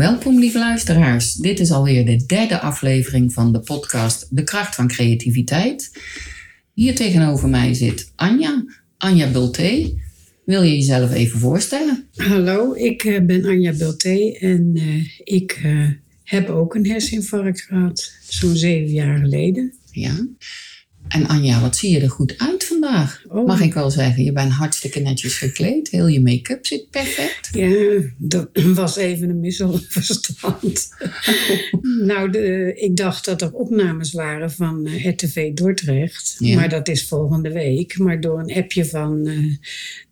Welkom lieve luisteraars. Dit is alweer de derde aflevering van de podcast De kracht van creativiteit. Hier tegenover mij zit Anja, Anja Bulté. Wil je jezelf even voorstellen? Hallo, ik eh, ben Anja Bulté en uh, ik uh, heb ook een herseninfarct gehad, zo'n zeven jaar geleden. Ja. En Anja, wat zie je er goed uit vandaag? Oh. Mag ik wel zeggen, je bent hartstikke netjes gekleed. Heel je make-up zit perfect. Ja, dat was even een misverstand. nou, de, ik dacht dat er opnames waren van uh, RTV Dordrecht. Ja. Maar dat is volgende week. Maar door een appje van uh,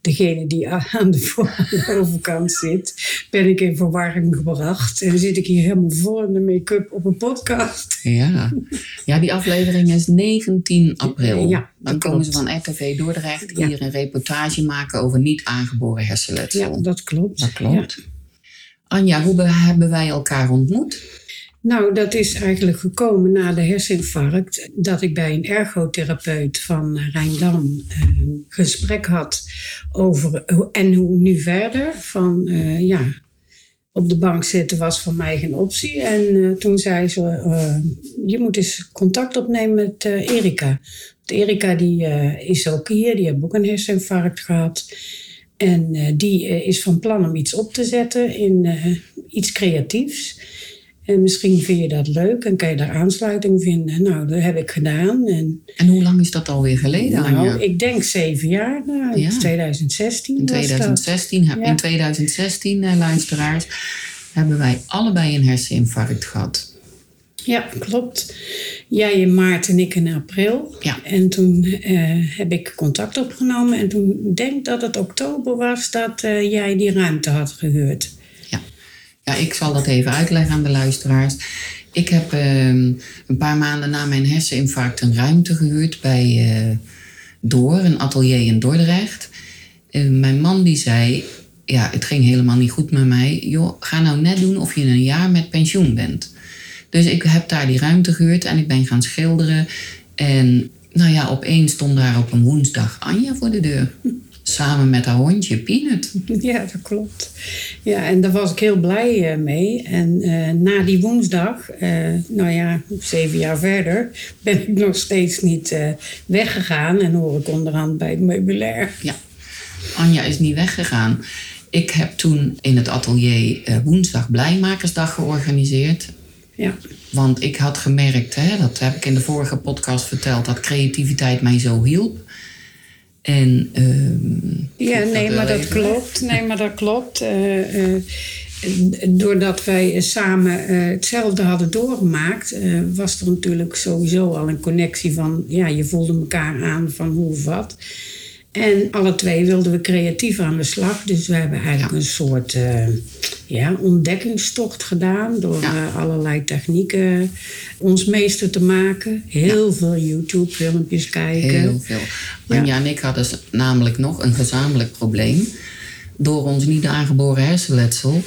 degene die aan de, de overkant zit, ben ik in verwarring gebracht. En zit ik hier helemaal vol in de make-up op een podcast. Ja, ja die aflevering is 19 april. Ja, dan komen ze van RTV Dordrecht hier een reportage maken over niet aangeboren hersenletsel. Ja, dat klopt. Dat klopt. Ja. Anja, hoe hebben wij elkaar ontmoet? Nou, dat is eigenlijk gekomen na de herseninfarct. Dat ik bij een ergotherapeut van Rijndam een gesprek had over en hoe nu verder. Van uh, ja, op de bank zitten was voor mij geen optie. En uh, toen zei ze, uh, je moet eens contact opnemen met uh, Erika. Want Erika die, is ook hier, die heeft ook een herseninfarct gehad. En die is van plan om iets op te zetten in iets creatiefs. En misschien vind je dat leuk en kan je daar aansluiting vinden. Nou, dat heb ik gedaan. En, en hoe lang is dat alweer geleden? Nou, Anja? ik denk zeven jaar. Nou, ja. 2016. In 2016, ja. in 2016 uh, luisteraars, hebben wij allebei een herseninfarct gehad. Ja, klopt. Jij in maart en ik in april. Ja. En toen uh, heb ik contact opgenomen. En toen denk ik dat het oktober was dat uh, jij die ruimte had gehuurd. Ja, ik zal dat even uitleggen aan de luisteraars. Ik heb uh, een paar maanden na mijn herseninfarct een ruimte gehuurd bij uh, Door, een atelier in Dordrecht. Uh, mijn man die zei, ja, het ging helemaal niet goed met mij. Joh, ga nou net doen of je een jaar met pensioen bent. Dus ik heb daar die ruimte gehuurd en ik ben gaan schilderen. En nou ja, opeens stond daar op een woensdag Anja voor de deur. Samen met haar hondje Peanut. Ja, dat klopt. Ja, en daar was ik heel blij uh, mee. En uh, na die woensdag, uh, nou ja, zeven jaar verder, ben ik nog steeds niet weggegaan. En hoor ik onderhand bij het meubilair. Ja, Anja is niet weggegaan. Ik heb toen in het atelier woensdag Blijmakersdag georganiseerd. Ja. Want ik had gemerkt, hè, dat heb ik in de vorige podcast verteld, dat creativiteit mij zo hielp. En, uh, ja, nee, maar dat klopt. Nee, maar dat klopt. Uh, uh, doordat wij samen hetzelfde hadden doorgemaakt, was er natuurlijk sowieso al een connectie van, ja, je voelde elkaar aan van hoe of wat. En alle twee wilden we creatief aan de slag. Dus we hebben eigenlijk een soort uh, ja, ontdekkingstocht gedaan. Door uh, allerlei technieken ons meester te maken. Heel veel YouTube-filmpjes kijken. Heel veel. Anja en ik hadden namelijk nog een gezamenlijk probleem. Door ons niet aangeboren hersenletsel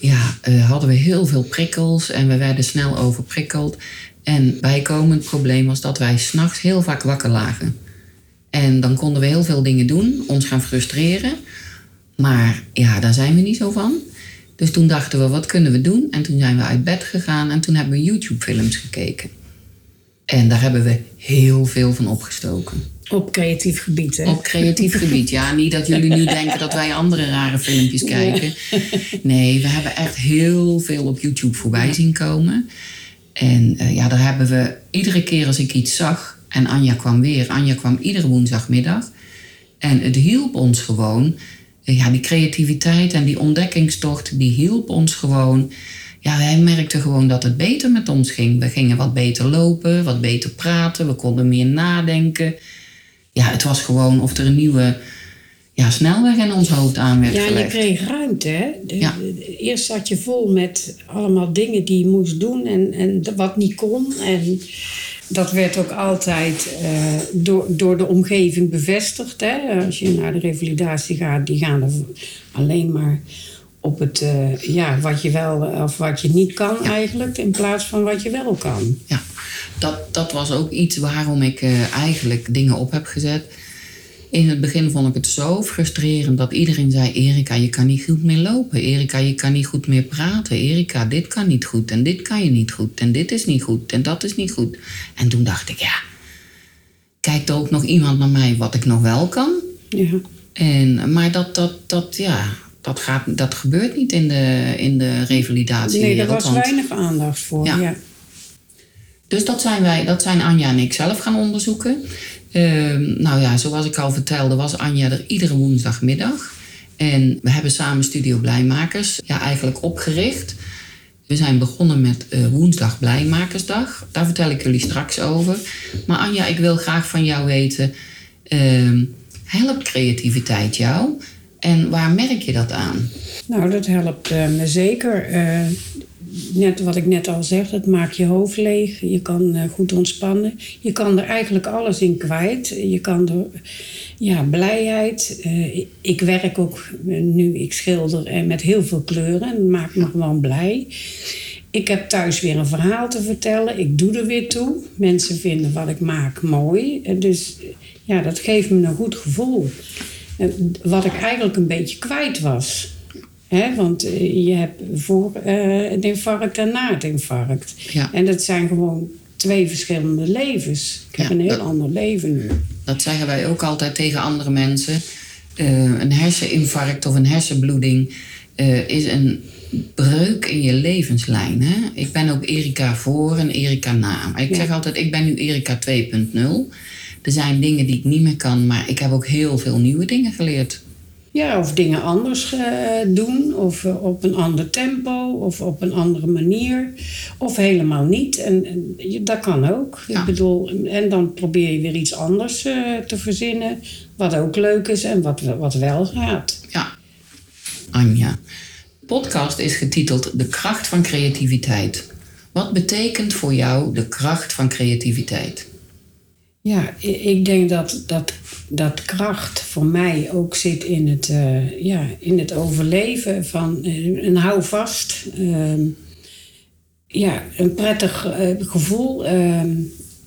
ja, uh, hadden we heel veel prikkels en we werden snel overprikkeld. En bijkomend probleem was dat wij s'nachts heel vaak wakker lagen. En dan konden we heel veel dingen doen, ons gaan frustreren. Maar ja, daar zijn we niet zo van. Dus toen dachten we, wat kunnen we doen? En toen zijn we uit bed gegaan en toen hebben we YouTube-films gekeken. En daar hebben we heel veel van opgestoken. Op creatief gebied, hè? Op creatief gebied, ja. Niet dat jullie nu denken dat wij andere rare filmpjes kijken. Nee, we hebben echt heel veel op YouTube voorbij zien komen. En uh, ja, daar hebben we iedere keer als ik iets zag, en Anja kwam weer. Anja kwam iedere woensdagmiddag. En het hielp ons gewoon. Ja, die creativiteit en die ontdekkingstocht, die hielp ons gewoon ja, wij merkten gewoon dat het beter met ons ging. We gingen wat beter lopen, wat beter praten, we konden meer nadenken. Ja, het was gewoon of er een nieuwe ja, snelweg in ons hoofd aan werd Ja, je kreeg ruimte, hè? De- Ja. eerst zat je vol met allemaal dingen die je moest doen en, en wat niet kon. En dat werd ook altijd eh, door, door de omgeving bevestigd. Hè? Als je naar de revalidatie gaat, die gaan er alleen maar op het, eh, ja, wat je wel of wat je niet kan eigenlijk, in plaats van wat je wel kan. Ja, dat, dat was ook iets waarom ik eh, eigenlijk dingen op heb gezet. In het begin vond ik het zo frustrerend dat iedereen zei: Erika, je kan niet goed meer lopen. Erika, je kan niet goed meer praten. Erika, dit kan niet goed. En dit kan je niet goed. En dit is niet goed. En dat is niet goed. En toen dacht ik: ja, kijkt er ook nog iemand naar mij wat ik nog wel kan? Ja. En, maar dat, dat, dat, ja, dat, gaat, dat gebeurt niet in de, in de revalidatie. Nee, daar was weinig aandacht voor. Ja. Ja. Dus dat zijn wij, dat zijn Anja en ik zelf gaan onderzoeken. Ehm, nou ja, zoals ik al vertelde, was Anja er iedere woensdagmiddag. En we hebben samen Studio Blijmakers ja, eigenlijk opgericht. We zijn begonnen met eh, woensdag Blijmakersdag. Daar vertel ik jullie straks over. Maar Anja, ik wil graag van jou weten... ehm, helpt creativiteit jou? En waar merk je dat aan? Nou, dat helpt eh, me zeker. Net wat ik net al zeg, het maakt je hoofd leeg. Je kan eh, goed ontspannen. Je kan er eigenlijk alles in kwijt. Je kan er, ja, blijheid. Eh, ik- werk ook eh, nu, ik schilder met heel veel kleuren. En dat maakt me gewoon blij. Ik heb thuis weer een verhaal te vertellen. Ik doe er weer toe. Mensen vinden wat ik maak mooi. Dus ja, dat geeft me een goed gevoel. Wat ik eigenlijk een beetje kwijt was. Want eh, je hebt voor eh, het infarct en na het infarct. Ja. En dat zijn gewoon twee verschillende levens. Ik heb Ja, een heel dat- ander leven nu. Dat zeggen wij ook altijd tegen andere mensen. Eh, een herseninfarct of een hersenbloeding is een breuk in je levenslijn. Hè? Ik ben ook Erika voor en Erika na. Maar ik Ja. zeg altijd, ik ben nu Erika 2.0. Er zijn dingen die ik niet meer kan, maar ik heb ook heel veel nieuwe dingen geleerd. Ja, of dingen anders eh, doen, of eh, op een ander tempo, of op een andere manier, of helemaal niet. En, en dat kan ook. Ja. Ik bedoel, en dan probeer je weer iets anders eh, te verzinnen, wat ook leuk is en wat, wat wel gaat. Ja, Anja. De podcast is getiteld De kracht van creativiteit. Wat betekent voor jou de kracht van creativiteit? Ja, ik denk dat, dat, dat kracht voor mij ook zit in het, eh, ja, in het overleven van eh, een houvast. ehm, ja, een prettig eh, gevoel. ehm,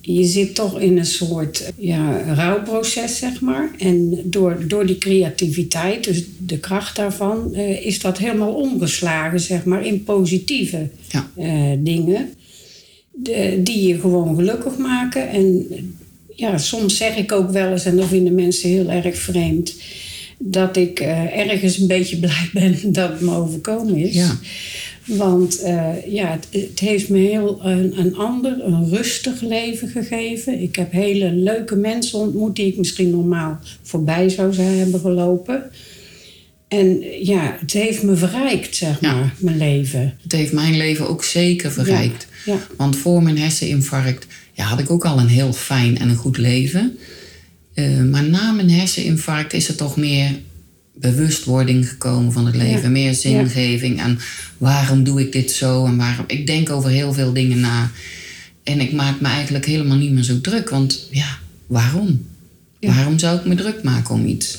je zit toch in een soort ja, rouwproces, zeg maar. En door, door die creativiteit, dus de kracht daarvan, is dat helemaal omgeslagen, zeg maar, in positieve Ja. dingen. De- die je gewoon gelukkig maken. En ja, soms zeg ik ook wel eens, en dat vinden mensen heel erg vreemd, dat ik eh, ergens een beetje blij ben dat het me overkomen is. Ja. Want eh, ja, het, het heeft me heel een, een ander, een rustig leven gegeven. Ik heb hele leuke mensen ontmoet die ik misschien normaal voorbij zou zijn hebben gelopen. En ja, het heeft me verrijkt, zeg Ja. maar, mijn leven. Het heeft mijn leven ook zeker verrijkt. Ja. Want voor mijn herseninfarct ja, had ik ook al een heel fijn en een goed leven. Eh, maar na mijn herseninfarct is er toch meer bewustwording gekomen van het leven. Meer zingeving. En waarom doe ik dit zo? En waarom... Ik denk over heel veel dingen na. En ik maak me eigenlijk helemaal niet meer zo druk. Want ja, waarom? Waarom zou ik me druk maken om iets?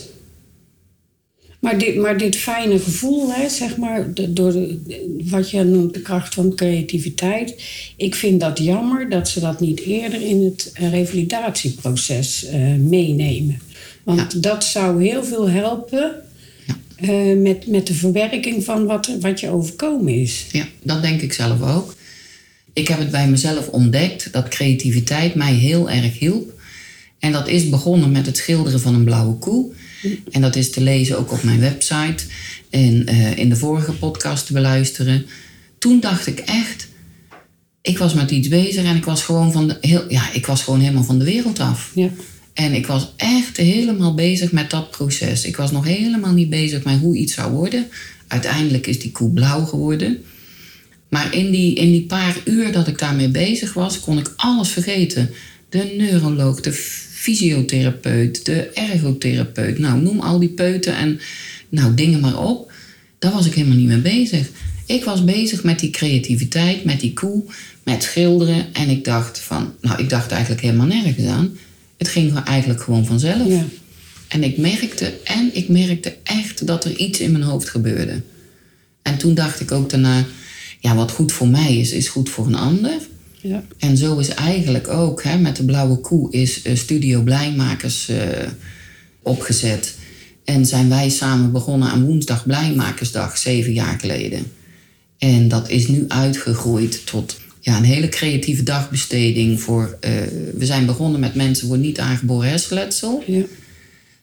Maar dit, maar dit fijne gevoel, hè, zeg maar, door de, wat je noemt de kracht van creativiteit. Ik vind dat jammer dat ze dat niet eerder in het revalidatieproces eh, meenemen. Want dat zou heel veel helpen Ja. eh, met, met de verwerking van wat, wat je overkomen is. Ja, dat denk ik zelf ook. Ik heb het bij mezelf ontdekt dat creativiteit mij heel erg hielp. En dat is begonnen met het schilderen van een blauwe koe. En dat is te lezen ook op mijn website en eh, in de vorige podcast te beluisteren. Toen dacht ik echt, ik was met iets bezig en ik was gewoon, van de, heel, ja, ik was gewoon helemaal van de wereld af. Ja. En ik was echt helemaal bezig met dat proces. Ik was nog helemaal niet bezig met hoe iets zou worden. Uiteindelijk is die koe blauw geworden. Maar in die, in die paar uur dat ik daarmee bezig was, kon ik alles vergeten. De neuroloog, de fysiotherapeut, de ergotherapeut. Nou, noem al die peuten en nou, dingen maar op. Daar was ik helemaal niet mee bezig. Ik was bezig met die creativiteit, met die koe, met schilderen. En ik dacht van, nou, ik dacht eigenlijk helemaal nergens aan. Het ging eigenlijk gewoon vanzelf. Ja. En ik merkte, en ik merkte echt dat er iets in mijn hoofd gebeurde. En toen dacht ik ook daarna, ja, wat goed voor mij is, is goed voor een ander. Ja. En zo is eigenlijk ook, hè, met de Blauwe Koe is eh, Studio Blijmakers eh, opgezet. En zijn wij samen begonnen aan woensdag Blijmakersdag, zeven jaar geleden. En dat is nu uitgegroeid tot ja, een hele creatieve dagbesteding. Voor, eh, we zijn begonnen met mensen voor niet aangeboren hersenletsel. Ja.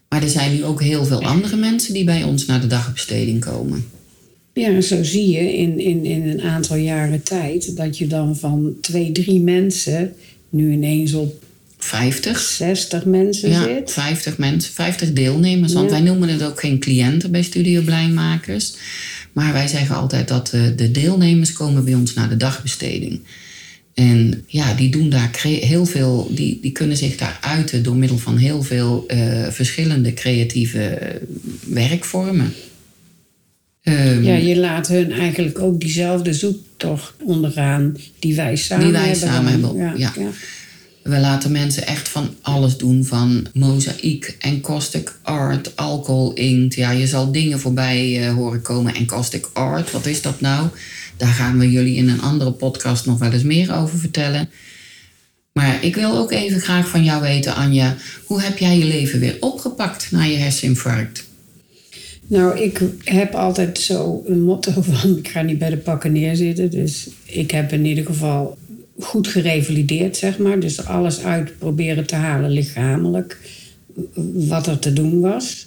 Maar er zijn nu ook heel veel andere mensen die bij ons naar de dagbesteding komen. Ja, zo zie je in, in, in een aantal jaren tijd dat je dan van twee, drie mensen nu ineens op 50. 60 mensen Ja, zit. 50 mensen, 50 deelnemers. Want Ja. wij noemen het ook geen cliënten bij Studio Blijmakers. Maar wij zeggen altijd dat de, de deelnemers komen bij ons naar de dagbesteding. En ja, die doen daar heel veel, die, die kunnen zich daar uiten door middel van heel veel eh, verschillende creatieve eh, werkvormen. Ehm, Ja, je laat hun eigenlijk ook diezelfde zoektocht ondergaan die wij samen wij hebben. samen dan. hebben, ja. ja. We laten mensen echt van alles doen, van mozaïek, encaustic art, alcohol inkt. Ja, je zal dingen voorbij eh, horen komen. Encaustic art, wat is dat nou? Daar gaan we jullie in een andere podcast nog wel eens meer over vertellen. Maar ik wil ook even graag van jou weten, Anja. Hoe heb jij je leven weer opgepakt na je herseninfarct? Nou, ik heb altijd zo een motto van ik ga niet bij de pakken neerzitten. Dus ik heb in ieder geval goed gerevalideerd, zeg maar. Dus alles uit proberen te halen lichamelijk, wat er te doen was.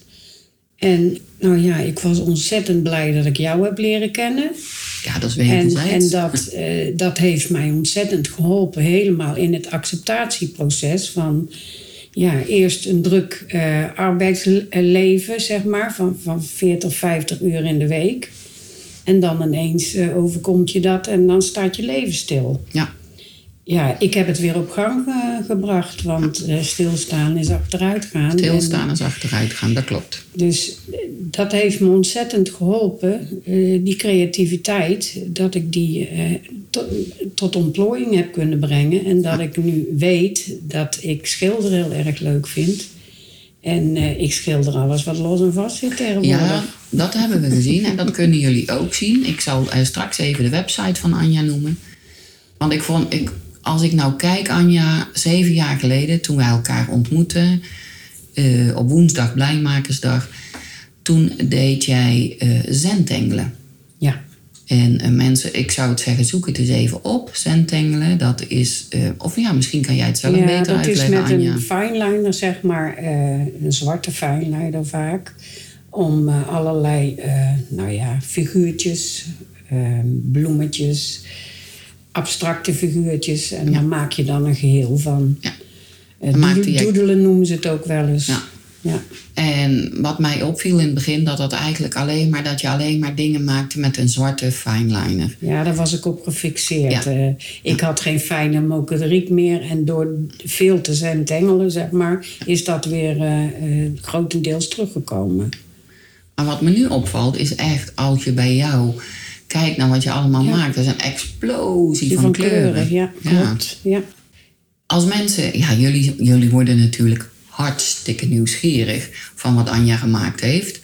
En nou ja, ik was ontzettend blij dat ik jou heb leren kennen. Ja, dat is En, wederzijds. en dat, eh, dat heeft mij ontzettend geholpen, helemaal in het acceptatieproces van ja, eerst een druk eh, arbeidsleven, zeg maar, van, van 40, 50 uur in de week. En dan ineens eh, overkomt je dat en dan staat je leven stil. Ja, Ja, ik heb het weer op gang eh, gebracht, want eh, stilstaan is achteruit gaan. stilstaan is achteruit gaan, dat klopt. Dus eh, dat heeft me ontzettend geholpen, eh, die creativiteit, dat ik die tot, ontplooiing heb kunnen brengen. En dat ik nu weet dat ik schilderen heel erg leuk vind. En ik schilder alles wat los en vast zit tegenwoordig. Ja, dat hebben we gezien en dat kunnen jullie ook zien. Ik zal straks even de website van Anja noemen. Want ik vond, ik, als ik nou kijk, Anja, zeven jaar geleden toen wij elkaar ontmoetten, eh, op woensdag Blijmakersdag, toen deed jij eh zentengelen. Ja. En eh, mensen, ik zou het zeggen, zoek het eens even op. Zentengelen, dat is, of ja, misschien kan jij het zelf ja, beter dat is uitleggen, met Anja. een fineliner, zeg maar, een zwarte fineliner vaak. Om allerlei, nou ja, figuurtjes, bloemetjes, abstracte figuurtjes. En daar maak je dan een geheel van. Ja. Jij- Doedelen noemen ze het ook wel eens. Ja. Ja. En wat mij opviel in het begin, dat dat eigenlijk alleen maar dat je alleen maar dingen maakte met een zwarte fineliner. Ja, daar was ik op gefixeerd. Ja. Eh, ik had geen fijne motoriek meer. En door veel te zijn tengelen, zeg maar, is dat weer eh, grotendeels teruggekomen. Maar wat me nu opvalt, is echt als je bij jou kijkt naar wat je allemaal Ja. maakt, dat is een explosie van, kleuren. ja, klopt. Ja. Als mensen, ja, jullie, jullie worden natuurlijk hartstikke nieuwsgierig van wat Anja gemaakt heeft.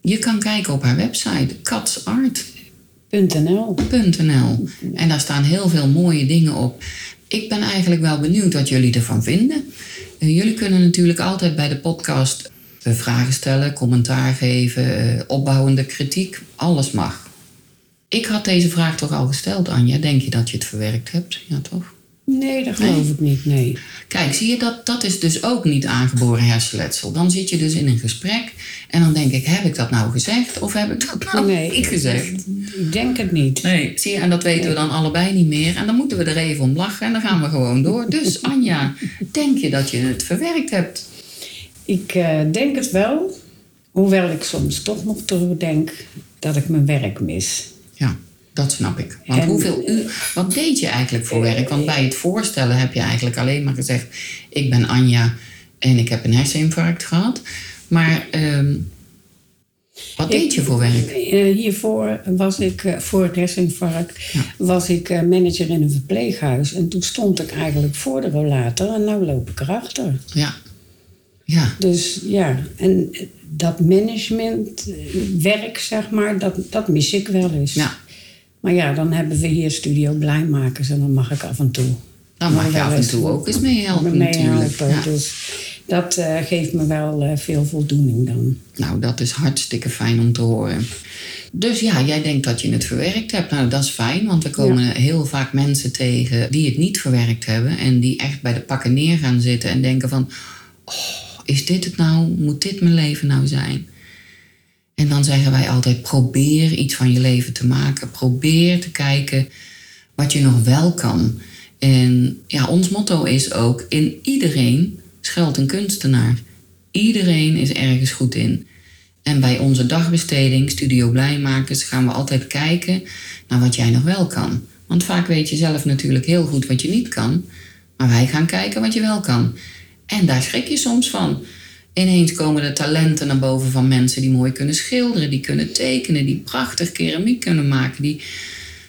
Je kan kijken op haar website, katsart.nl. .nl. En daar staan heel veel mooie dingen op. Ik ben eigenlijk wel benieuwd wat jullie ervan vinden. Eh, jullie kunnen natuurlijk altijd bij de podcast eh, vragen stellen, commentaar geven, eh, opbouwende kritiek. Alles mag. Ik had deze vraag toch al gesteld, Anja. Denk je dat je het verwerkt hebt? Ja, toch? Nee, dat geloof ik niet, nee. Kijk, zie je, dat, dat is dus ook niet aangeboren hersenletsel. Dan zit je dus in een gesprek en dan denk ik, heb ik dat nou gezegd of heb ik dat nou nee, niet gezegd? Ik denk het niet. Nee, zie je, en dat weten we dan allebei niet meer. En dan moeten we er even om lachen en dan gaan we gewoon door. Dus Anja, denk je dat je het verwerkt hebt? Ik eh, denk het wel. Hoewel ik soms toch nog terugdenk dat ik mijn werk mis. Ja. Dat snap ik. Want hoeveel u, wat deed je eigenlijk voor werk? Want bij het voorstellen heb je eigenlijk alleen maar gezegd: Ik ben Anja en ik heb een herseninfarct gehad. Maar ehm, wat deed je voor werk? Eh, hiervoor was ik, eh, voor het herseninfarct, was ik eh, manager in een verpleeghuis. En toen stond ik eigenlijk voor de rollator en nu loop ik erachter. Ja. Ja. Dus ja, en dat managementwerk, zeg maar, dat, dat mis ik wel eens. Ja. Maar ja, dan hebben we hier Studio Blijmakers en dan mag ik af en toe. Dan mag je af en toe ook eens meehelpen natuurlijk. Ja. Dus dat uh, geeft me wel uh, veel voldoening dan. Nou, dat is hartstikke fijn om te horen. Dus ja, jij denkt dat je het verwerkt hebt. Nou, dat is fijn, want we komen ja. heel vaak mensen tegen die het niet verwerkt hebben. En die echt bij de pakken neer gaan zitten en denken van... Oh, is dit het nou? Moet dit mijn leven nou zijn? En dan zeggen wij altijd: probeer iets van je leven te maken. Probeer te kijken wat je nog wel kan. En ja, ons motto is ook: in iedereen schuilt een kunstenaar. Iedereen is ergens goed in. En bij onze dagbesteding, Studio Blijmakers, gaan we altijd kijken naar wat jij nog wel kan. Want vaak weet je zelf natuurlijk heel goed wat je niet kan. Maar wij gaan kijken wat je wel kan. En daar schrik je soms van. Ineens komen de talenten naar boven van mensen die mooi kunnen schilderen, die kunnen tekenen, die prachtig keramiek kunnen maken, die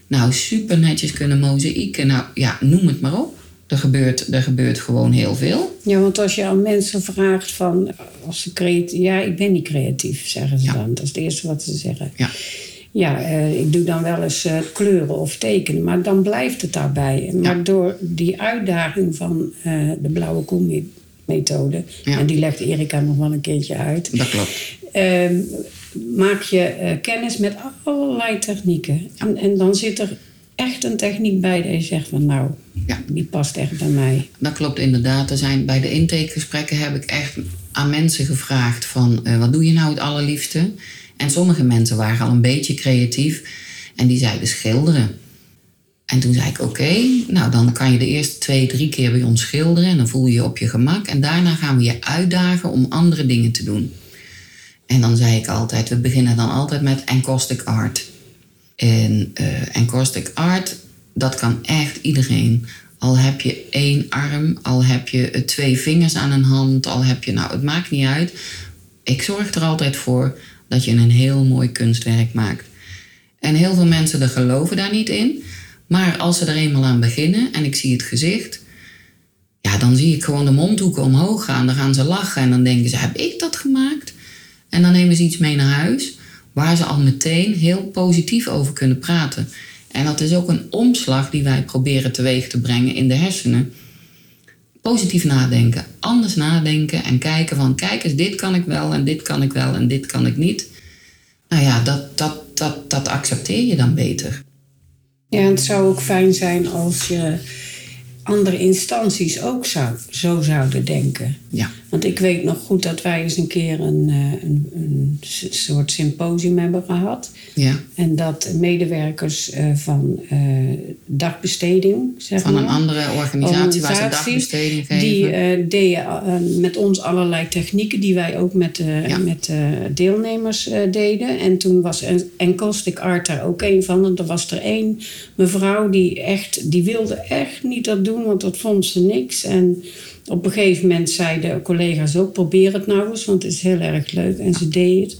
nou super netjes kunnen mozaïeken. Nou ja, noem het maar op. Er gebeurt, er gebeurt gewoon heel veel. Ja, want als je aan mensen vraagt van, als ze creatief, ja, ik ben niet creatief, zeggen ze dan. Dat is het eerste wat ze zeggen. Ja. Ja, uh, ik doe dan wel eens uh, kleuren of tekenen, maar dan blijft het daarbij. Maar ja. door die uitdaging van uh, de blauwe koe methode. Ja. En die legt Erika nog wel een keertje uit. Dat klopt. Uh, maak je uh, kennis met allerlei technieken. Ja. En, en, dan zit er echt een techniek bij dat je zegt van nou, ja. die past echt bij mij. Dat klopt inderdaad. Er zijn, bij de intakegesprekken heb ik echt aan mensen gevraagd van uh, wat doe je nou het allerliefste? En sommige mensen waren al een beetje creatief en die zeiden schilderen. En toen zei ik: Oké, nou dan kan je de eerste twee, drie keer bij ons schilderen en dan voel je je op je gemak. En daarna gaan we je uitdagen om andere dingen te doen. En dan zei ik altijd: We beginnen dan altijd met encaustic art. En uh, encaustic art, dat kan echt iedereen. Al heb je één arm, al heb je twee vingers aan een hand, al heb je, nou, het maakt niet uit. Ik zorg er altijd voor dat je een heel mooi kunstwerk maakt. En heel veel mensen er geloven daar niet in. Maar als ze er eenmaal aan beginnen en ik zie het gezicht, ja, dan zie ik gewoon de mondhoeken omhoog gaan. Dan gaan ze lachen en dan denken ze: heb ik dat gemaakt? En dan nemen ze iets mee naar huis waar ze al meteen heel positief over kunnen praten. En dat is ook een omslag die wij proberen teweeg te brengen in de hersenen. Positief nadenken, anders nadenken en kijken van kijk eens, dit kan ik wel en dit kan ik wel en dit kan ik niet. Nou ja, dat, dat, dat, dat accepteer je dan beter. Ja, het zou ook fijn zijn als je andere instanties ook zou, zo zouden denken. Ja. Want ik weet nog goed dat wij eens een keer een, een, een soort symposium hebben gehad. Ja. En dat medewerkers van uh, dagbesteding, zeg van maar, een andere organisatie, waar ze dagbesteding geven. Die uh, deden uh, met ons allerlei technieken die wij ook met, ja. met deelnemers deden. En toen was Encaustic Art daar ook een van. En er was er één mevrouw die echt, die wilde echt niet dat doen, want dat vond ze niks. En op een gegeven moment zeiden collega's ook: probeer het nou eens, want het is heel erg leuk. En ze deed het.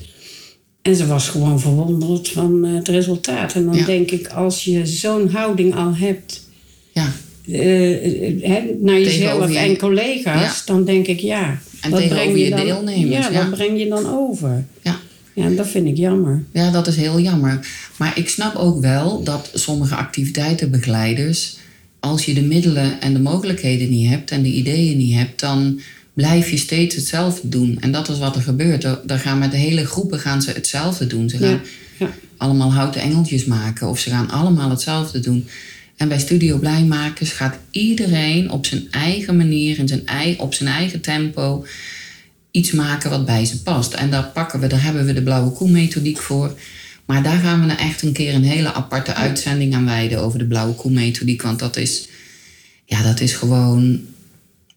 En ze was gewoon verwonderd van het resultaat. En dan ja. denk ik, als je zo'n houding al hebt ja. uh, naar jezelf je, en collega's, ja. dan denk ik ja. En wat breng je, je dan, deelnemers. Ja, wat breng je dan over? Ja. Ja, dat vind ik jammer. Ja, dat is heel jammer. Maar ik snap ook wel dat sommige activiteitenbegeleiders als je de middelen en de mogelijkheden niet hebt en de ideeën niet hebt, dan blijf je steeds hetzelfde doen. En dat is wat er gebeurt. Er gaan met de hele groepen gaan ze hetzelfde doen. Ze gaan ja, ja. allemaal houten engeltjes maken of ze gaan allemaal hetzelfde doen. En bij Studio Blijmakers gaat iedereen op zijn eigen manier, in zijn ei, op zijn eigen tempo, iets maken wat bij ze past. En daar pakken we, daar hebben we de blauwe koe methodiek voor. Maar daar gaan we nou echt een keer een hele aparte uitzending aan wijden over de blauwe koe methodiek. Want dat is, ja, dat is gewoon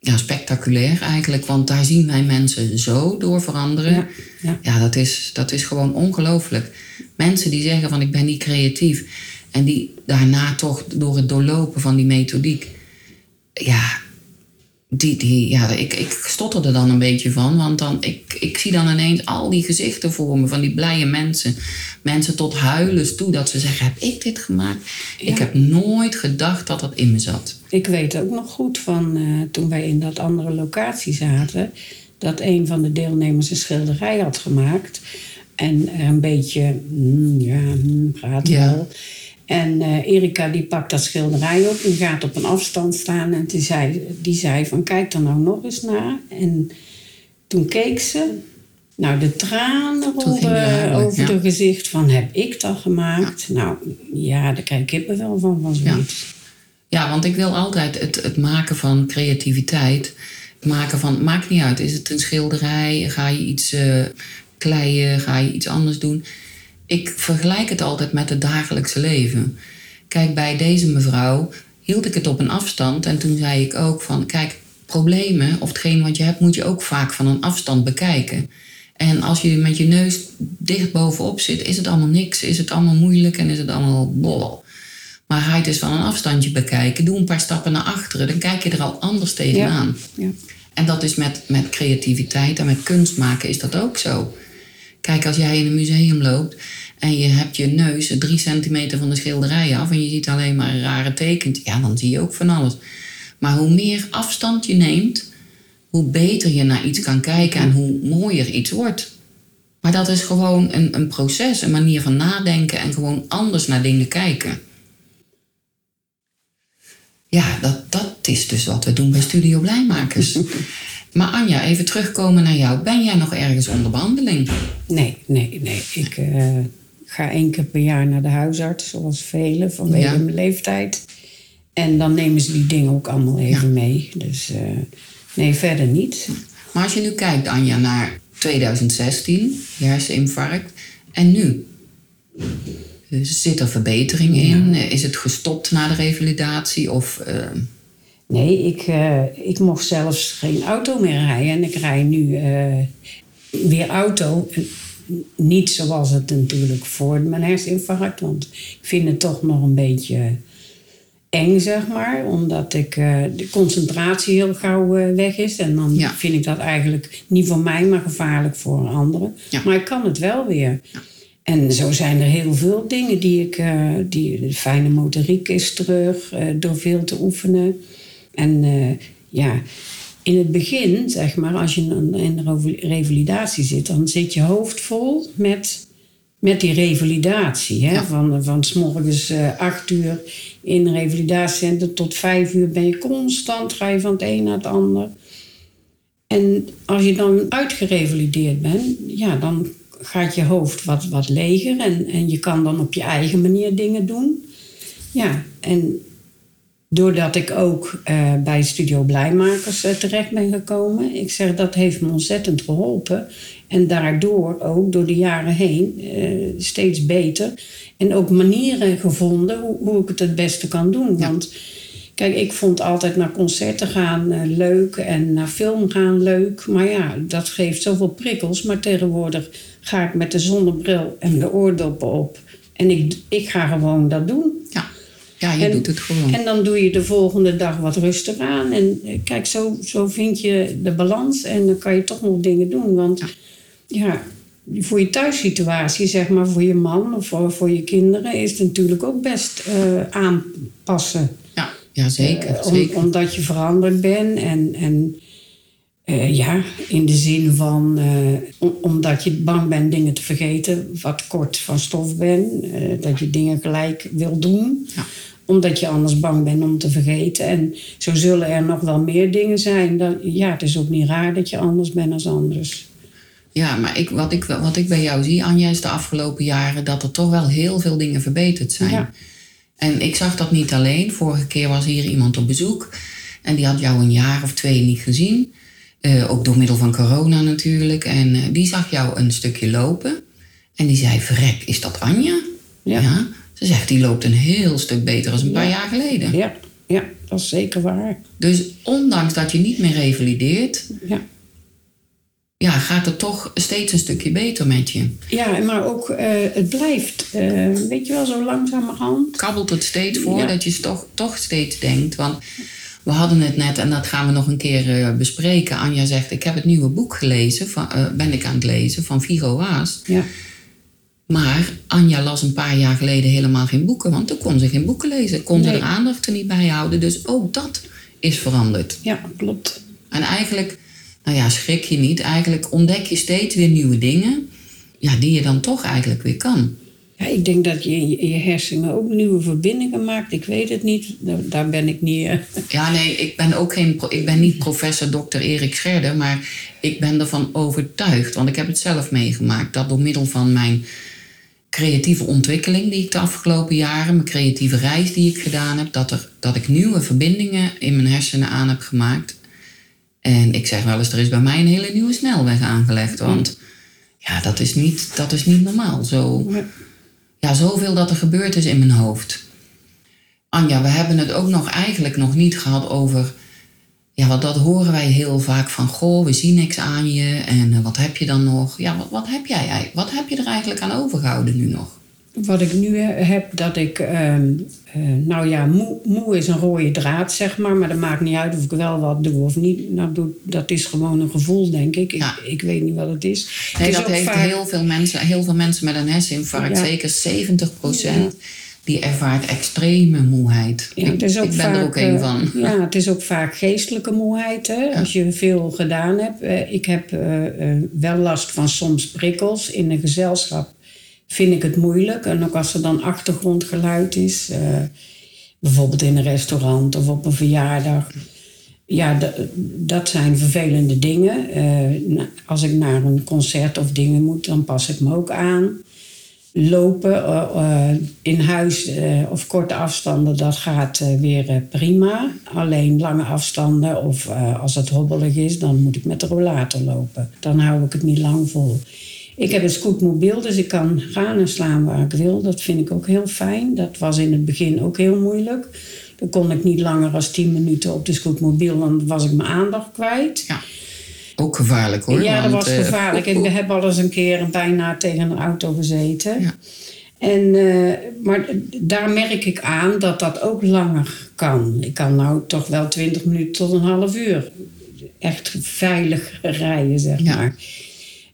ja, spectaculair eigenlijk. Want daar zien wij mensen zo door veranderen. Ja, ja. ja dat, is, dat is gewoon ongelooflijk. Mensen die zeggen van ik ben niet creatief. En die daarna toch door het doorlopen van die methodiek. Ja, die, die, ja ik, ik stotterde dan een beetje van. Want dan, ik, ik zie dan ineens al die gezichten voor me van die blije mensen. Mensen tot huilen toe dat ze zeggen: Heb ik dit gemaakt? Ik heb nooit gedacht dat dat in me zat. Ik weet ook nog goed van uh, toen wij in dat andere locatie zaten. Dat een van de deelnemers een schilderij had gemaakt. En er een beetje, mm, ja, mm, gaat wel. En uh, Erika die pakt dat schilderij op en gaat op een afstand staan. En die zei, die zei van kijk er nou nog eens naar. En toen keek ze. Nou, de tranen rolden over ja. gezicht van heb ik dat gemaakt? Nou ja, daar krijg ik wel van, van zoiets. Ja. ja, want ik wil altijd het, het maken van creativiteit. Het maken van, maakt niet uit, is het een schilderij? Ga je iets uh, kleien? Ga je iets anders doen? Ik vergelijk het altijd met het dagelijkse leven. Kijk, bij deze mevrouw hield ik het op een afstand en toen zei ik ook van, kijk, problemen of hetgeen wat je hebt moet je ook vaak van een afstand bekijken. En als je met je neus dicht bovenop zit, is het allemaal niks, is het allemaal moeilijk en is het allemaal bol. Maar ga je het eens van een afstandje bekijken, doe een paar stappen naar achteren, dan kijk je er al anders tegenaan. Ja, ja. En dat is met, met creativiteit en met kunst maken is dat ook zo. Kijk, als jij in een museum loopt en je hebt je neus drie centimeter van de schilderij af en je ziet alleen maar rare tekens, ja, dan zie je ook van alles. Maar hoe meer afstand je neemt, hoe beter je naar iets kan kijken en hoe mooier iets wordt. Maar dat is gewoon een, een proces, een manier van nadenken en gewoon anders naar dingen kijken. Ja, dat, dat is dus wat we doen bij Studio Blijmakers. Maar Anja, even terugkomen naar jou. Ben jij nog ergens onder behandeling? Nee, nee, nee. Ik uh, ga één keer per jaar naar de huisarts, zoals velen, vanwege mijn leeftijd. En dan nemen ze die dingen ook allemaal even mee. Dus uh, nee, verder niet. Maar als je nu kijkt, Anja, naar 2016, je herseninfarct, en nu? Zit er verbetering in? Is het gestopt na de revalidatie? Of... Uh, Nee, ik, uh, ik mocht zelfs geen auto meer rijden. En ik rij nu uh, weer auto. Niet zoals het natuurlijk voor mijn herseninfarct. Want ik vind het toch nog een beetje eng, zeg maar. Omdat ik, uh, de concentratie heel gauw weg is. En dan ja. vind ik dat eigenlijk niet voor mij, maar gevaarlijk voor anderen. Ja. Maar ik kan het wel weer. Ja. En zo zijn er heel veel dingen die ik... die, de fijne motoriek is terug, door veel te oefenen. En uh, ja, in het begin, zeg maar, als je in de revalidatie zit, dan zit je hoofd vol met, met die revalidatie. Hè? Van, van s morgens uh, acht uur in een revalidatiecentrum tot vijf uur ben je constant, ga je van het een naar het ander. En als je dan uitgerevalideerd bent, ja, dan gaat je hoofd wat, wat leger en, en je kan dan op je eigen manier dingen doen. Ja, en Doordat ik ook uh, bij Studio Blijmakers uh, terecht ben gekomen. Ik zeg, dat heeft me ontzettend geholpen. En daardoor ook door de jaren heen uh, steeds beter. En ook manieren gevonden hoe, hoe, ik het het beste kan doen. Want kijk, ik vond altijd naar concerten gaan leuk en naar film gaan leuk. Maar ja, dat geeft zoveel prikkels. Maar tegenwoordig ga ik met de zonnebril en de oordoppen op. En ik, ik ga gewoon dat doen. Ja. Je doet het gewoon. En dan doe je de volgende dag wat rustig aan. En eh, kijk, zo, zo vind je de balans en dan kan je toch nog dingen doen. Want ja, voor je thuissituatie, zeg maar, voor je man of voor, voor je kinderen, is het natuurlijk ook best uh, aanpassen. Ja, ja zeker, uh, om, zeker. Omdat je veranderd bent en. en uh, ja, in de zin van uh, omdat je bang bent dingen te vergeten, wat kort van stof bent, uh, dat je dingen gelijk wil doen. Ja omdat je anders bang bent om te vergeten. En zo zullen er nog wel meer dingen zijn. Dat, ja, het is ook niet raar dat je anders bent als anders. Ja, maar ik, wat, ik, wat ik bij jou zie, Anja, is de afgelopen jaren dat er toch wel heel veel dingen verbeterd zijn. Ja. En ik zag dat niet alleen. Vorige keer was hier iemand op bezoek en die had jou een jaar of twee niet gezien. Uh, ook door middel van corona natuurlijk. En uh, die zag jou een stukje lopen. En die zei: Verrek, is dat Anja? ja? ja? Ze zegt, die loopt een heel stuk beter dan een paar jaar geleden. Ja, ja, dat is zeker waar. Dus ondanks dat je niet meer revalideert, ja. ja, gaat het toch steeds een stukje beter met je. Ja, maar ook uh, het blijft, weet je wel, zo langzamerhand. Kabbelt het steeds voor dat je toch, toch steeds denkt. Want we hadden het net, en dat gaan we nog een keer uh, bespreken. Anja zegt, ik heb het nieuwe boek gelezen, van, ben ik aan het lezen, van Vigo Haas. Ja. Maar Anja las een paar jaar geleden helemaal geen boeken, want toen kon ze geen boeken lezen. Kon ze Nee. er aandacht er niet bij houden. Dus ook dat is veranderd. Ja, klopt. En eigenlijk, nou ja, schrik je niet. Eigenlijk ontdek je steeds weer nieuwe dingen. Ja, die je dan toch eigenlijk weer kan. Ja, ik denk dat je in je, je hersenen ook nieuwe verbindingen maakt. Ik weet het niet. Daar, ben ik niet. eh, Ja, nee, ik ben ook geen, ik ben niet professor Dr. Erik Scherder, maar ik ben ervan overtuigd, want ik heb het zelf meegemaakt, dat door middel van mijn creatieve ontwikkeling die ik de afgelopen jaren, mijn creatieve reis die ik gedaan heb, dat, er, dat ik nieuwe verbindingen in mijn hersenen aan heb gemaakt. En ik zeg wel eens, er is bij mij een hele nieuwe snelweg aangelegd, want ja, dat is niet, dat is niet normaal. Zo, Ja. zoveel dat er gebeurd is in mijn hoofd. Anja, we hebben het ook nog eigenlijk nog niet gehad over. Ja, want dat horen wij heel vaak van. Goh, we zien niks aan je. En eh, wat heb je dan nog? Ja, wat, wat heb jij? Wat heb je er eigenlijk aan overgehouden nu nog? Wat ik nu heb, dat ik... ehm, eh, nou ja, moe, moe is een rode draad, zeg maar. Maar dat maakt niet uit of ik wel wat doe of niet. Nou, doe, dat is gewoon een gevoel, denk ik. Ja. Ik, ik weet niet wat het is. Nee, het is dat heeft vaak- heel, veel mensen, heel veel mensen met een herseninfarct, Ja. zeker 70% die ervaart extreme moeheid. Ik, ben vaak, er ook een eh, van. Ja, het is ook vaak geestelijke moeheid. Hè? Als je veel gedaan hebt. Eh, ik heb wel last van soms prikkels. In een gezelschap vind ik het moeilijk. En ook als er dan achtergrondgeluid is. eh, bijvoorbeeld in een restaurant of op een verjaardag. Ja, dat zijn vervelende dingen. Eh, als ik naar een concert of dingen moet, dan pas ik me ook aan lopen eh, in huis of korte afstanden, dat gaat weer prima. Alleen lange afstanden of als het hobbelig is, dan moet ik met de rollator lopen. Dan hou ik het niet lang vol. Ik heb een scootmobiel, dus ik kan gaan en slaan waar ik wil. Dat vind ik ook heel fijn. Dat was in het begin ook heel moeilijk. Dan kon ik niet langer dan 10 minuten op de scootmobiel, dan was ik mijn aandacht kwijt. Ja, ook gevaarlijk hoor. Ja, dat was eh, gevaarlijk. Ik heb al eens een keer bijna tegen een auto gezeten. Ja. En, eh, maar daar merk ik aan dat dat ook langer kan. Ik kan nou toch wel 20 minuten tot een half uur echt veilig rijden, zeg Ja. maar.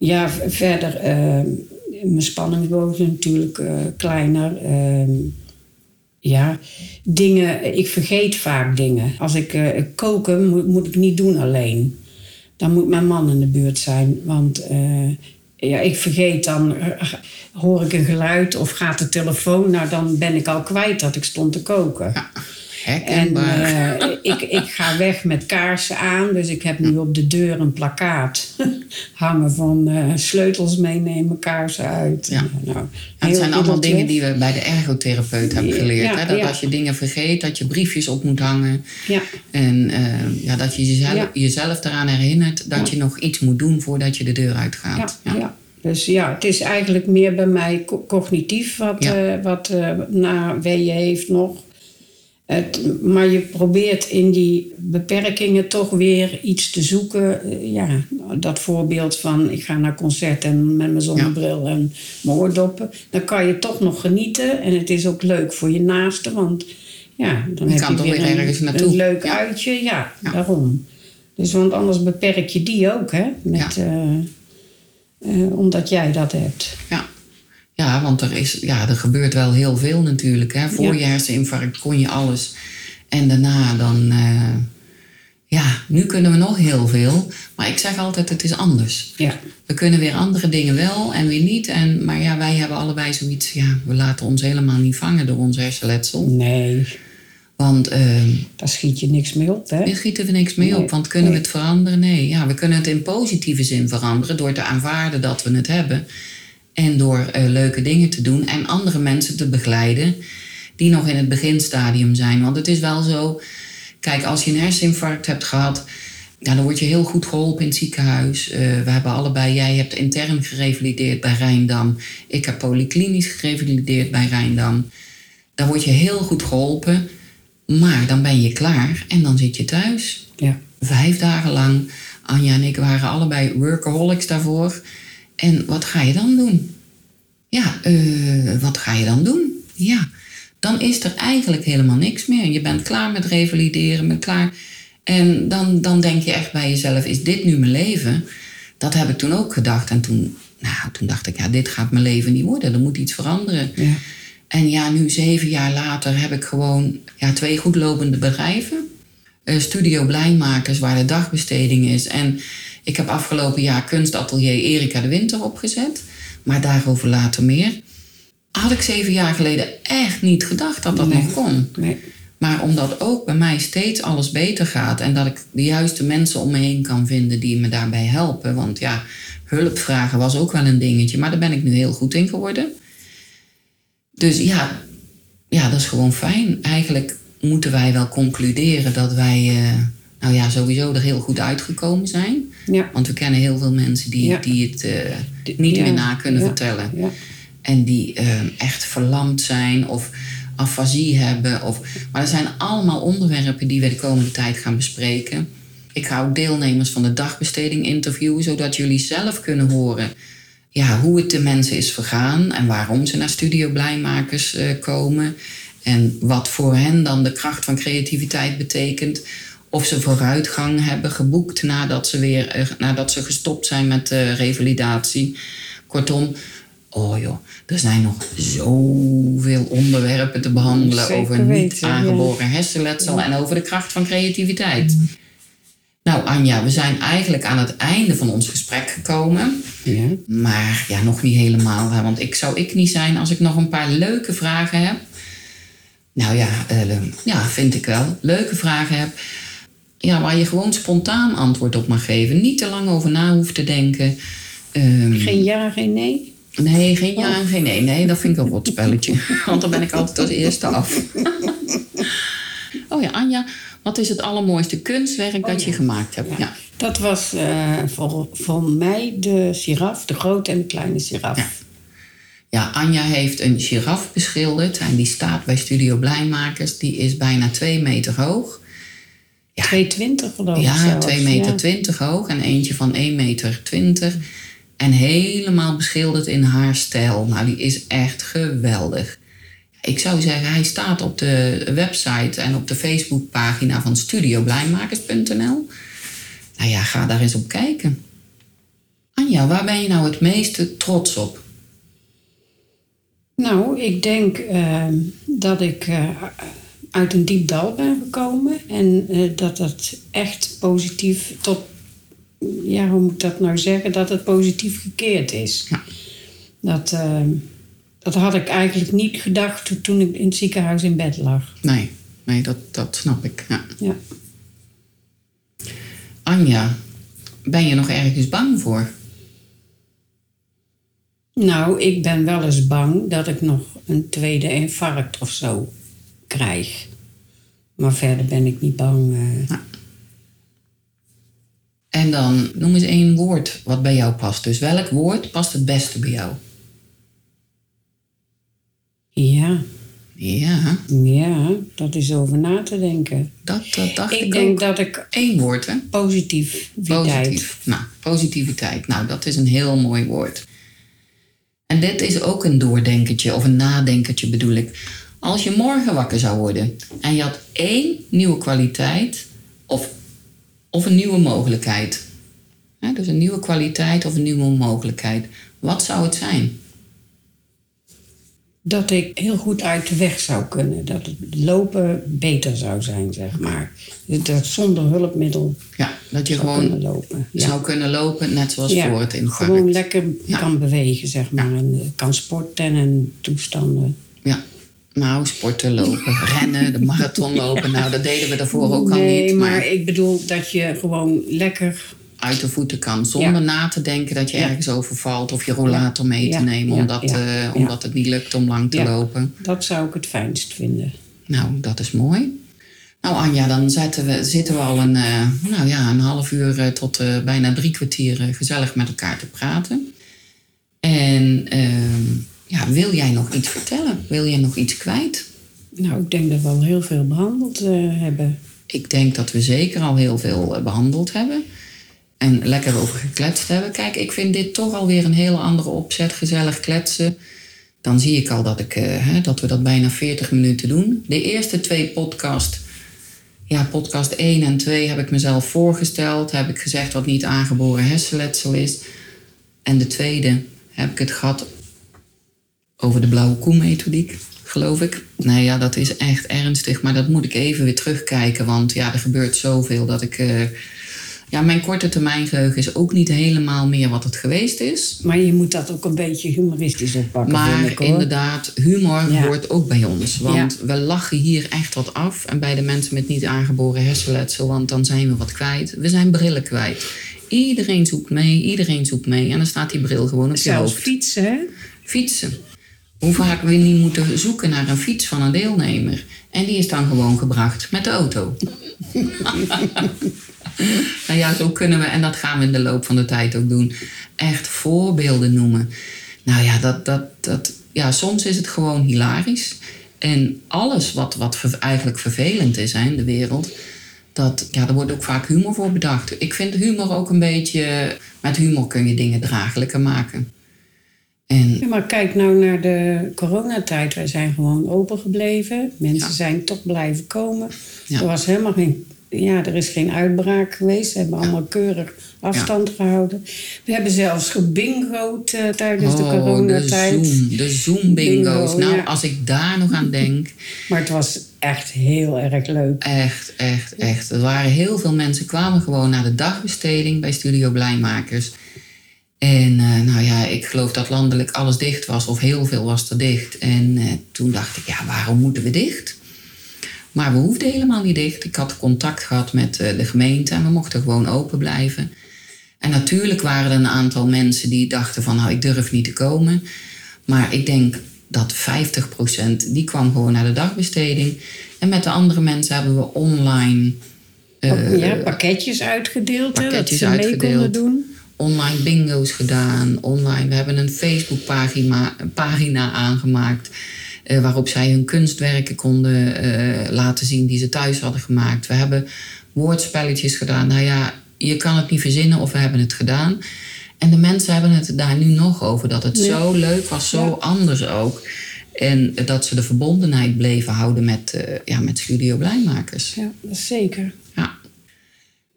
Ja, verder, eh, mijn spanningsboog is natuurlijk eh, kleiner. Eh, ja, dingen, ik vergeet vaak dingen. Als ik eh, koken moet, moet ik niet doen alleen. Dan moet mijn man in de buurt zijn. Want eh, ja, ik vergeet dan, hoor ik een geluid of gaat de telefoon, nou dan ben ik al kwijt dat ik stond te koken. En herkenbaar. eh, ik, ik ga weg met kaarsen aan. Dus ik heb nu op de deur een plakkaat hangen van eh, sleutels meenemen, kaarsen uit. Ja. Nou, Ja, het zijn allemaal dingen weg. die we bij de ergotherapeut hebben geleerd. Ja, hè? Dat ja. als je dingen vergeet, dat je briefjes op moet hangen. Ja, En eh, ja, dat je jezelf, jezelf eraan herinnert dat je nog iets moet doen voordat je de deur uitgaat. ja, ja. Dus ja, het is eigenlijk meer bij mij co- cognitief wat, Ja. wat na weeën heeft nog. Het, maar je probeert in die beperkingen toch weer iets te zoeken. Eh, Ja, dat voorbeeld van ik ga naar concert en met mijn zonnebril en mijn oordoppen. Dan kan je toch nog genieten. En het is ook leuk voor je naaste. Want ja, dan Je heb kan je weer weer een, naartoe. een leuk Ja. uitje. Ja, Ja. daarom. Dus want anders beperk je die ook, hè? Met, eh, eh, omdat jij dat hebt. Ja. Ja, want er, is, ja, er gebeurt wel heel veel natuurlijk. Hè. Voor Ja. je herseninfarct kon je alles. En daarna dan... eh, ja, nu kunnen we nog heel veel. Maar ik zeg altijd, het is anders. Ja, We kunnen weer andere dingen wel en weer niet. En, maar ja, wij hebben allebei zoiets... Ja, we laten ons helemaal niet vangen door ons hersenletsel. nee, Want... ehm, daar schiet je niks mee op, hè? Hier schieten we niks mee Nee, op, want kunnen nee. we het veranderen? Nee. Ja, we kunnen het in positieve zin veranderen door te aanvaarden dat we het hebben. En door eh, leuke dingen te doen en andere mensen te begeleiden die nog in het beginstadium zijn. Want het is wel zo, kijk, als je een herseninfarct hebt gehad, ja, dan word je heel goed geholpen in het ziekenhuis. Eh, we hebben allebei, jij hebt intern gerevalideerd bij Rijndam. Ik heb polyklinisch gerevalideerd bij Rijndam. Daar word je heel goed geholpen. Maar dan ben je klaar en dan zit je thuis. Ja, Vijf dagen lang Anja en ik waren allebei workaholics daarvoor. En wat ga je dan doen? Ja, uh, wat ga je dan doen? Ja, dan is er eigenlijk helemaal niks meer. Je bent klaar met revalideren, met klaar. En dan, dan denk je echt bij jezelf, is dit nu mijn leven? Dat heb ik toen ook gedacht. En toen, nou, toen dacht ik, ja, dit gaat mijn leven niet worden. Er moet iets veranderen. Ja. En ja, nu zeven jaar later heb ik gewoon ja, twee goedlopende bedrijven. Uh, Studio Blijmakers, waar de dagbesteding is. En ik heb afgelopen jaar kunstatelier Erika de Winter opgezet. Maar daarover later meer. Had ik zeven jaar geleden echt niet gedacht dat dat nog kon. Nee. Maar omdat ook bij mij steeds alles beter gaat en dat ik de juiste mensen om me heen kan vinden die me daarbij helpen. Want ja, hulpvragen was ook wel een dingetje, maar daar ben ik nu heel goed in geworden. Dus ja, ja dat is gewoon fijn. Eigenlijk moeten wij wel concluderen dat wij, uh, nou ja, sowieso er heel goed uitgekomen zijn. Ja. Want we kennen heel veel mensen die, die het uh, niet meer na kunnen vertellen. En die uh, echt verlamd zijn of afasie hebben. Of, maar er zijn allemaal onderwerpen die we de komende tijd gaan bespreken. Ik ga ook deelnemers van de dagbesteding interviewen, zodat jullie zelf kunnen horen ja, hoe het de mensen is vergaan en waarom ze naar Studio Blijmakers uh, komen. En wat voor hen dan de kracht van creativiteit betekent. Of ze vooruitgang hebben geboekt nadat ze, weer, uh, nadat ze gestopt zijn met de revalidatie. Kortom, oh joh, er zijn nog zoveel onderwerpen te behandelen over niet aangeboren hersenletsel en over de kracht van creativiteit. Nou, Anja, we zijn eigenlijk aan het einde van ons gesprek gekomen. Ja. Maar ja, nog niet helemaal. Hè, want ik zou ik niet zijn als ik nog een paar leuke vragen heb. Nou ja, uh, ja, vind ik wel. Leuke vragen heb. Ja, waar je gewoon spontaan antwoord op mag geven. Niet te lang over na hoeft te denken. Um, geen ja, geen nee? Nee, geen ja en geen nee. Nee, dat vind ik een wat spelletje. Want dan ben ik altijd als eerste af. oh ja, Anja, wat is het allermooiste kunstwerk dat oh je gemaakt hebt? Ja. Dat was uh, voor, voor mij de giraf, de grote en de kleine giraf. Ja. ja. Anja heeft een giraf beschilderd en die staat bij Studio Blijmakers. Die is bijna twee meter hoog. Ja, 2,20 geloof ik. Ja, 2 meter 20 hoog en eentje van 1,20 meter. 20. En helemaal beschilderd in haar stijl. Nou, die is echt geweldig. Ik zou zeggen, hij staat op de website en op de Facebookpagina van studioblijmakers.nl. Nou ja, ga daar eens op kijken. Anja, waar ben je nou het meeste trots op? Nou, ik denk uh, dat ik uh, uit een diep dal ben gekomen en uh, dat dat echt positief tot ja, hoe moet ik dat nou zeggen, dat het positief gekeerd is. Ja. Dat, uh, dat had ik eigenlijk niet gedacht toen ik in het ziekenhuis in bed lag. Nee, nee dat, dat snap ik. Ja. ja. Anja, ben je nog ergens bang voor? Nou, ik ben wel eens bang dat ik nog een tweede infarct of zo krijg. Maar verder ben ik niet bang. Uh... Ja. En dan noem eens één woord wat bij jou past. Dus welk woord past het beste bij jou? Ja. Ja. Ja, dat is over na te denken. Dat, dat dacht ik, ik denk dat ik... Eén woord, hè? Positiviteit. Positief. Nou, positiviteit. Nou, dat is een heel mooi woord. En dit is ook een doordenkertje of een nadenkertje bedoel ik. Als je morgen wakker zou worden en je had één nieuwe kwaliteit of of een nieuwe mogelijkheid. dus een nieuwe kwaliteit of een nieuwe mogelijkheid. Wat zou het zijn? Dat ik heel goed uit de weg zou kunnen. Dat het lopen beter zou zijn, zeg maar. Dat zonder hulpmiddel. Ja, dat je gewoon kunnen lopen. zou kunnen lopen, net zoals voor het infarct. Gewoon lekker kan bewegen, zeg maar. En eh, kan sporten en toestanden. Ja, nou, sporten, lopen, rennen, de marathon lopen. Nou, dat deden we daarvoor ook al niet. Nee, maar ik bedoel dat je gewoon lekker... Uit de voeten kan, zonder na te denken dat je ergens overvalt... of je rollator mee te nemen, omdat, uh, omdat het niet lukt om lang te lopen. Dat zou ik het fijnst vinden. Nou, dat is mooi. Nou Anja, dan we, zitten we al een, uh, nou ja, een half uur uh, tot bijna drie kwartier gezellig met elkaar te praten. En ehm, ja, wil jij nog iets vertellen? Wil jij nog iets kwijt? Nou, ik denk dat we al heel veel behandeld uh, hebben. Ik denk dat we zeker al heel veel uh, behandeld hebben. en lekker over gekletst hebben. Kijk, ik vind dit toch alweer een hele andere opzet. Gezellig kletsen. Dan zie ik al dat, ik, eh, hè, dat we dat bijna 40 minuten doen. De eerste twee podcast, ja, podcast 1 en 2 heb ik mezelf voorgesteld. Heb ik gezegd wat niet aangeboren hersenletsel is. En de tweede heb ik het gehad over de blauwe koe-methodiek, geloof ik. Nee, ja, dat is echt ernstig. Maar dat moet ik even weer terugkijken. Want ja, er gebeurt zoveel dat ik... eh, ja, mijn korte termijn geheugen is ook niet helemaal meer wat het geweest is. Maar je moet dat ook een beetje humoristisch oppakken, Maar ik inderdaad, humor Ja. hoort ook bij ons. Want we lachen hier echt wat af. En bij de mensen met niet aangeboren hersenletsel, want dan zijn we wat kwijt. We zijn brillen kwijt. Iedereen zoekt mee, iedereen zoekt mee. En dan staat die bril gewoon op je Zelfs hoofd. fietsen, hè? Fietsen. Hoe vaak we niet moeten zoeken naar een fiets van een deelnemer. En die is dan gewoon gebracht met de auto. nou ja, zo kunnen we, en dat gaan we in de loop van de tijd ook doen, echt voorbeelden noemen. Nou ja, dat, dat, dat, ja soms is het gewoon hilarisch. En alles wat, wat eigenlijk vervelend is hè, in de wereld, dat, ja, er wordt ook vaak humor voor bedacht. Ik vind humor ook een beetje, met humor kun je dingen draaglijker maken. En Ja, maar kijk nou naar de coronatijd. Wij zijn gewoon open gebleven. Mensen Ja. zijn toch blijven komen. Ja. Er was helemaal geen... Ja, er is geen uitbraak geweest. Ze hebben allemaal keurig afstand gehouden. We hebben zelfs gebingoed eh, tijdens de Oh, coronatijd. De Zoom, de Zoom bingo's. Bingo, nou, als ik daar nog aan denk, Maar het was echt heel erg leuk. echt, echt, echt. Er waren heel veel mensen, kwamen gewoon naar de dagbesteding bij Studio Blijmakers. En eh, nou ja, ik geloof dat landelijk alles dicht was, of heel veel was er dicht. En eh, toen dacht ik, ja, waarom moeten we dicht? Maar we hoefden helemaal niet dicht. Ik had contact gehad met eh, de gemeente en we mochten gewoon open blijven. En natuurlijk waren er een aantal mensen die dachten van, nou, ik durf niet te komen. Maar ik denk dat 50% die kwam gewoon naar de dagbesteding. En met de andere mensen hebben we online, ja, pakketjes uitgedeeld. hè, pakketjes dat ze mee uitgedeeld. konden doen. Online bingo's gedaan. Online. We hebben een Facebookpagina pagina aangemaakt. eh, waarop zij hun kunstwerken konden eh, laten zien die ze thuis hadden gemaakt. We hebben woordspelletjes gedaan. Nou ja, je kan het niet verzinnen of we hebben het gedaan. En de mensen hebben het daar nu nog over. Dat het Ja. zo leuk was, zo Ja. anders ook. En dat ze de verbondenheid bleven houden met, eh, ja, met Studio Blijmakers. Ja, dat is zeker.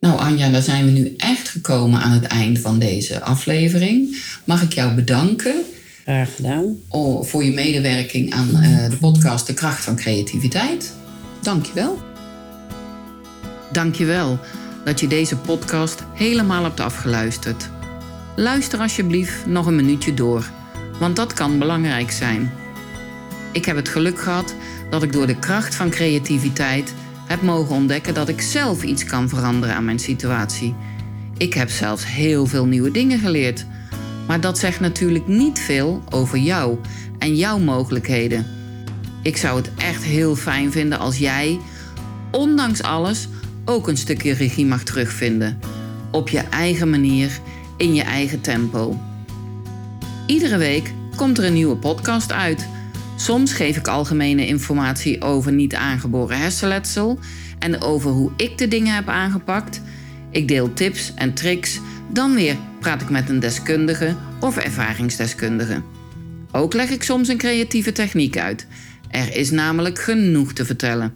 Nou Anja, dan zijn we nu echt gekomen aan het eind van deze aflevering. Mag ik jou bedanken Graag gedaan. oh, voor je medewerking aan eh, de podcast De Kracht van Creativiteit. Dank je wel. Dank je wel dat je deze podcast helemaal hebt afgeluisterd. Luister alsjeblieft nog een minuutje door, want dat kan belangrijk zijn. Ik heb het geluk gehad dat ik door de kracht van creativiteit heb mogen ontdekken dat ik zelf iets kan veranderen aan mijn situatie. Ik heb zelfs heel veel nieuwe dingen geleerd. Maar dat zegt natuurlijk niet veel over jou en jouw mogelijkheden. Ik zou het echt heel fijn vinden als jij, ondanks alles, ook een stukje regie mag terugvinden. Op je eigen manier, in je eigen tempo. Iedere week komt er een nieuwe podcast uit. Soms geef ik algemene informatie over niet aangeboren hersenletsel en over hoe ik de dingen heb aangepakt. Ik deel tips en tricks. Dan weer praat ik met een deskundige of ervaringsdeskundige. Ook leg ik soms een creatieve techniek uit. Er is namelijk genoeg te vertellen.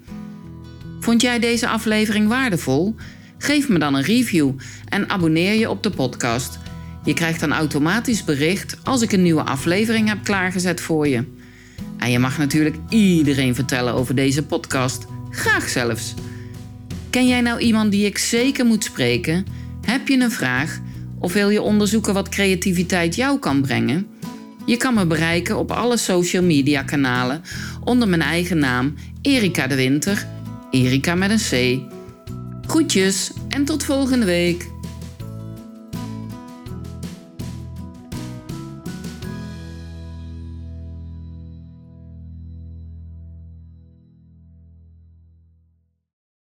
Vond jij deze aflevering waardevol? Geef me dan een review en abonneer je op de podcast. Je krijgt dan automatisch bericht als ik een nieuwe aflevering heb klaargezet voor je. En je mag natuurlijk iedereen vertellen over deze podcast. Graag zelfs. Ken jij nou iemand die ik zeker moet spreken? Heb je een vraag? Of wil je onderzoeken wat creativiteit jou kan brengen? Je kan me bereiken op alle social media kanalen onder mijn eigen naam Erika de Winter. Erika met een C. Groetjes en tot volgende week.